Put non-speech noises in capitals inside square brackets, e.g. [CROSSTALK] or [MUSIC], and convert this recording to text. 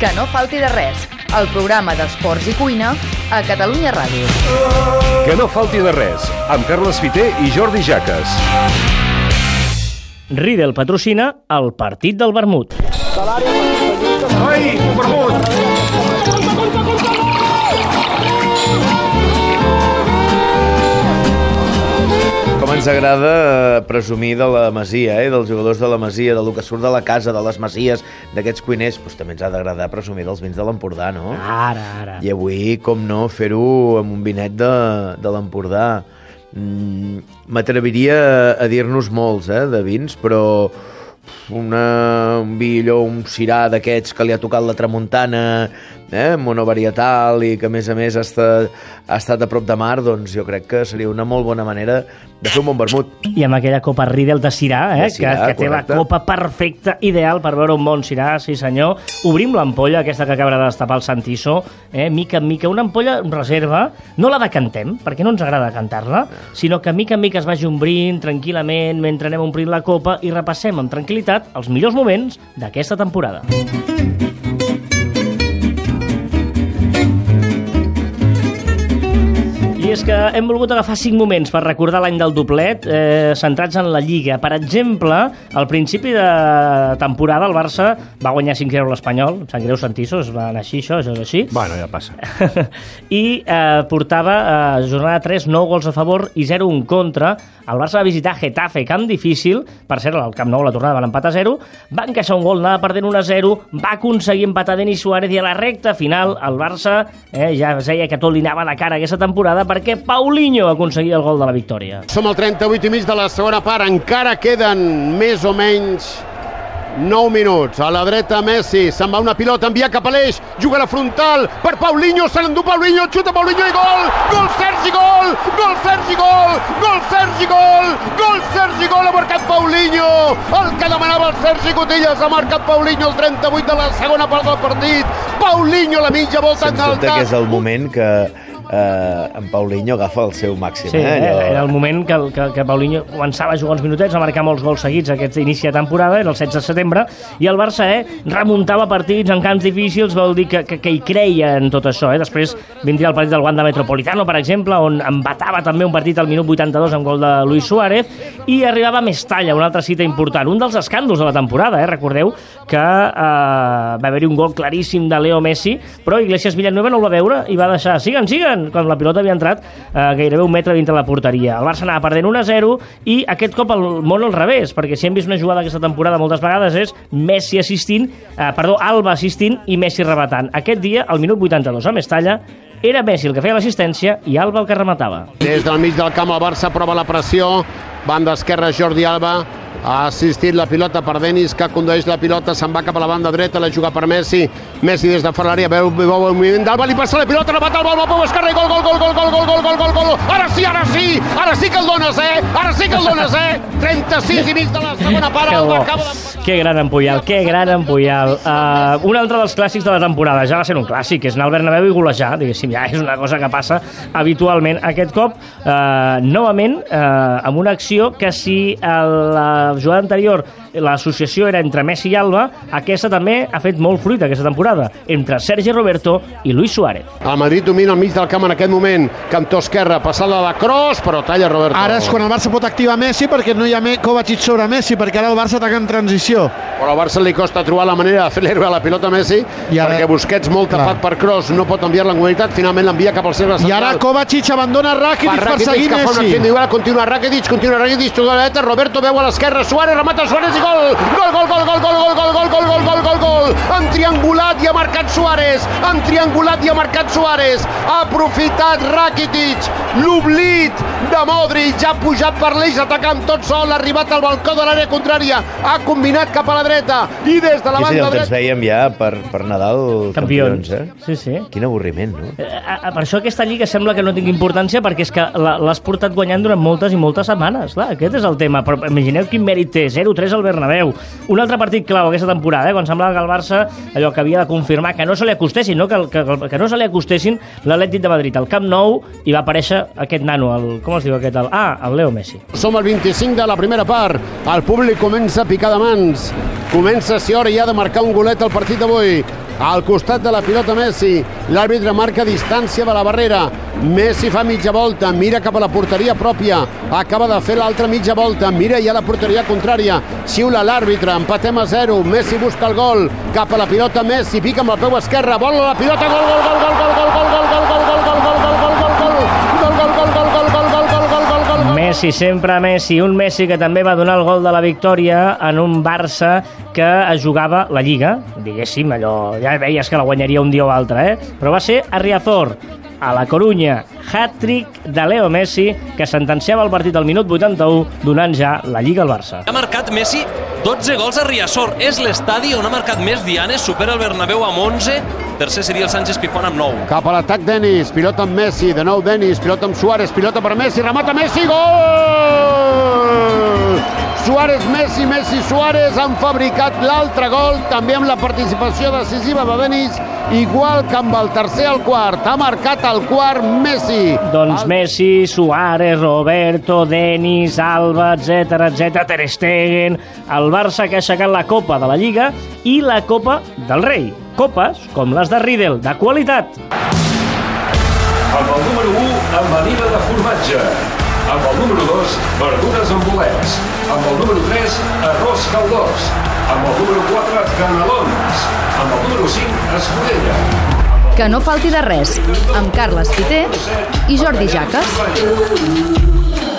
Que no falti de res, el programa d'esports i cuina a Catalunya Ràdio. Que no falti de res, amb Carles Fiter i Jordi Jaques. Riedel patrocina el partit del vermut. Ai, un vermut! Ens agrada eh, presumir de la Masia, eh? dels jugadors de la Masia, del que surt de la casa, de les Masies, d'aquests cuiners, doncs també ens ha d'agradar presumir dels vins de l'Empordà, no? Ara, ara. I avui, com no, fer-ho amb un vinet de, de l'Empordà. Mm, M'atreviria a dir-nos molts, eh, de vins, però una, un vi allò, un cirà d'aquests que li ha tocat la tramuntana, eh, monovarietal i que a més a més ha estat, ha estat a prop de mar, doncs jo crec que seria una molt bona manera de fer un bon vermut. I amb aquella copa Riedel de Cirà, eh? De Syrah, que, que té la correcte. copa perfecta, ideal per veure un bon Cirà, sí senyor. Obrim l'ampolla, aquesta que acaba de destapar el Santiso, eh? mica en mica, una ampolla reserva, no la decantem, perquè no ens agrada cantar-la, sinó que mica en mica es vagi ombrint tranquil·lament mentre anem omplint la copa i repassem amb tranquil·litat els millors moments d'aquesta temporada. I és que hem volgut agafar cinc moments per recordar l'any del doblet, eh, centrats en la Lliga. Per exemple, al principi de temporada el Barça va guanyar 5-0 a l'Espanyol, em sap greu sentir-ho, es va anar així, això, això és així. Bueno, ja passa. [LAUGHS] I eh, portava eh, jornada 3, 9 gols a favor i 0 en contra. El Barça va visitar Getafe, camp difícil, per cert, al Camp Nou la tornada van empatar a 0, va encaixar un gol, anava perdent 1 a 0, va aconseguir empatar Denis Suárez i a la recta final el Barça eh, ja es deia que tot li anava de cara aquesta temporada perquè Paulinho aconseguia el gol de la victòria. Som al 38 i mig de la segona part. Encara queden més o menys 9 minuts. A la dreta Messi. Se'n va una pilota, envia cap a l'eix. Juga a la frontal per Paulinho. Se l'endú Paulinho. Xuta Paulinho i gol. Gol Sergi, gol. Gol Sergi, gol. Gol Sergi, gol. Gol Sergi, gol. Ha marcat Paulinho. El que demanava el Sergi Cotillas. Ha marcat Paulinho el 38 de la segona part del partit. Paulinho a la mitja volta Sens dubte que és el moment que eh, en Paulinho agafa el seu màxim. Sí, eh? eh, Allò- era el moment que, que, que Paulinho començava a jugar uns minutets, a marcar molts gols seguits aquest inici de temporada, era el 16 de setembre, i el Barça eh, remuntava partits en camps difícils, vol dir que, que, que hi creia en tot això. Eh? Després vindria el partit del Wanda Metropolitano, per exemple, on embatava també un partit al minut 82 amb gol de Luis Suárez, i arribava a Mestalla, una altra cita important, un dels escàndols de la temporada, eh? recordeu que eh, va haver-hi un gol claríssim de Leo Messi, però Iglesias Villanueva no el va veure i va deixar, siguen, siguen, quan la pilota havia entrat eh, gairebé un metre dintre la porteria. El Barça anava perdent 1 a 0 i aquest cop el món al revés, perquè si hem vist una jugada aquesta temporada moltes vegades és Messi assistint, eh, perdó, Alba assistint i Messi rematant. Aquest dia, al minut 82 a Mestalla, era Messi el que feia l'assistència i Alba el que rematava. Des del mig del camp el Barça prova la pressió. Banda esquerra Jordi Alba. Ha assistit la pilota per Denis, que condueix la pilota, se'n va cap a la banda dreta, la juga per Messi. Messi des de fora l'àrea, veu, veu el moviment d'Alba, li passa la pilota, remata el Alba, pou esquerra i gol, gol, gol, gol, gol, gol, gol, gol, gol, gol. Ara sí, ara sí, ara sí que el dones, eh? Ara sí que el dones, eh? 36 i mig de la segona [LAUGHS] part, Que acaba d'empatar. Que gran empuyal, que gran empuyal. Uh, un altre dels clàssics de la temporada, ja va ser un clàssic, és anar al Bernabéu i golejar, diguéssim, ja és una cosa que passa habitualment. Aquest cop, uh, novament, uh, amb una acció que si a la jugada anterior l'associació era entre Messi i Alba, aquesta també ha fet molt fruit aquesta temporada, entre Sergi Roberto i Luis Suárez. El Madrid domina al mig del camp en aquest moment. Cantó esquerra, passada de cross, però talla Roberto. Ara és quan el Barça pot activar Messi perquè no hi ha Me- Kovacic sobre Messi, perquè ara el Barça ataca en transició. Però al Barça li costa trobar la manera de fer-li arribar la pilota a Messi, I ara- perquè Busquets molt Clar. tapat per cross no pot enviar-la en mobilitat, finalment l'envia cap al I central. ara Kovacic abandona Rakitic per, Rakitic, seguir que fa una Messi. individual, continua Rakitic, continua Rakitic, juga a la dreta, Roberto veu a l'esquerra, Suárez, remata Suárez i gol! Gol, gol, gol, gol, gol, gol, gol, gol, gol, gol, gol, gol, gol! Han triangulat i ha marcat Suárez! Han triangulat i ha marcat Suárez! Ha aprofitat Rakitic! L'oblit de Modric, ha pujat per l'eix atacant tot sol, ha arribat al balcó de l'àrea contrària, ha combinat cap a la dreta i des de la Sí, sí, banda el que ens dreta... veiem ja per, per Nadal Campions. campions, eh? Sí, sí. Quin avorriment, no? Eh, eh, per això aquesta lliga sembla que no tingui importància perquè és que l'has portat guanyant durant moltes i moltes setmanes. Clar, aquest és el tema. Però imagineu quin mèrit té. 0-3 al Bernabéu. Un altre partit clau aquesta temporada, eh, quan semblava que el Barça allò que havia de confirmar que no se li acostessin, no? Que, que, que no se li acostessin l'Atlètic de Madrid al Camp Nou i va aparèixer aquest nano, el, com es diu aquest? El, ah, el Leo Messi. Som al 25 de la primera part. El públic comença a picar de mans. Comença hora ja de marcar un golet al partit d'avui. Al costat de la pilota Messi. L'àrbitre marca distància de la barrera. Messi fa mitja volta, mira cap a la porteria pròpia. Acaba de fer l'altra mitja volta, mira ja la porteria contrària. Xiula l'àrbitre, empatem a 0. Messi busca el gol. Cap a la pilota Messi, pica amb el peu esquerre, vol la pilota, gol, gol, gol, gol, gol, gol, gol, gol, gol, gol, Messi, sempre Messi. Un Messi que també va donar el gol de la victòria en un Barça que es jugava la Lliga, diguéssim, allò, ja veies que la guanyaria un dia o altre, eh? Però va ser a Riazor, a la Corunya, hat-trick de Leo Messi, que sentenciava el partit al minut 81, donant ja la Lliga al Barça. Ha marcat Messi 12 gols a Riazor. És l'estadi on ha marcat més dianes, supera el Bernabéu amb 11, tercer seria el Sánchez Pizjuán amb 9. Cap a l'atac Denis, pilota amb Messi, de nou Denis, pilota amb Suárez, pilota per Messi, remata Messi, gol! Suárez, Messi, Messi, Suárez han fabricat l'altre gol, també amb la participació decisiva de Denis, igual que amb el tercer al quart. Ha marcat el quart Messi. Doncs Messi, Suárez, Roberto, Denis, Alba, etc etc Ter Stegen, el Barça que ha aixecat la Copa de la Lliga i la Copa del Rei. Copes com les de Riedel, de qualitat. Amb el número 1, amanida de formatge. Amb el número 2, verdures amb bolets. Amb el número 3, arròs caldós. Amb el número 4, canelons. Amb el número 5, escudella. Que no falti de res, amb Carles Fiter i Jordi Jaques.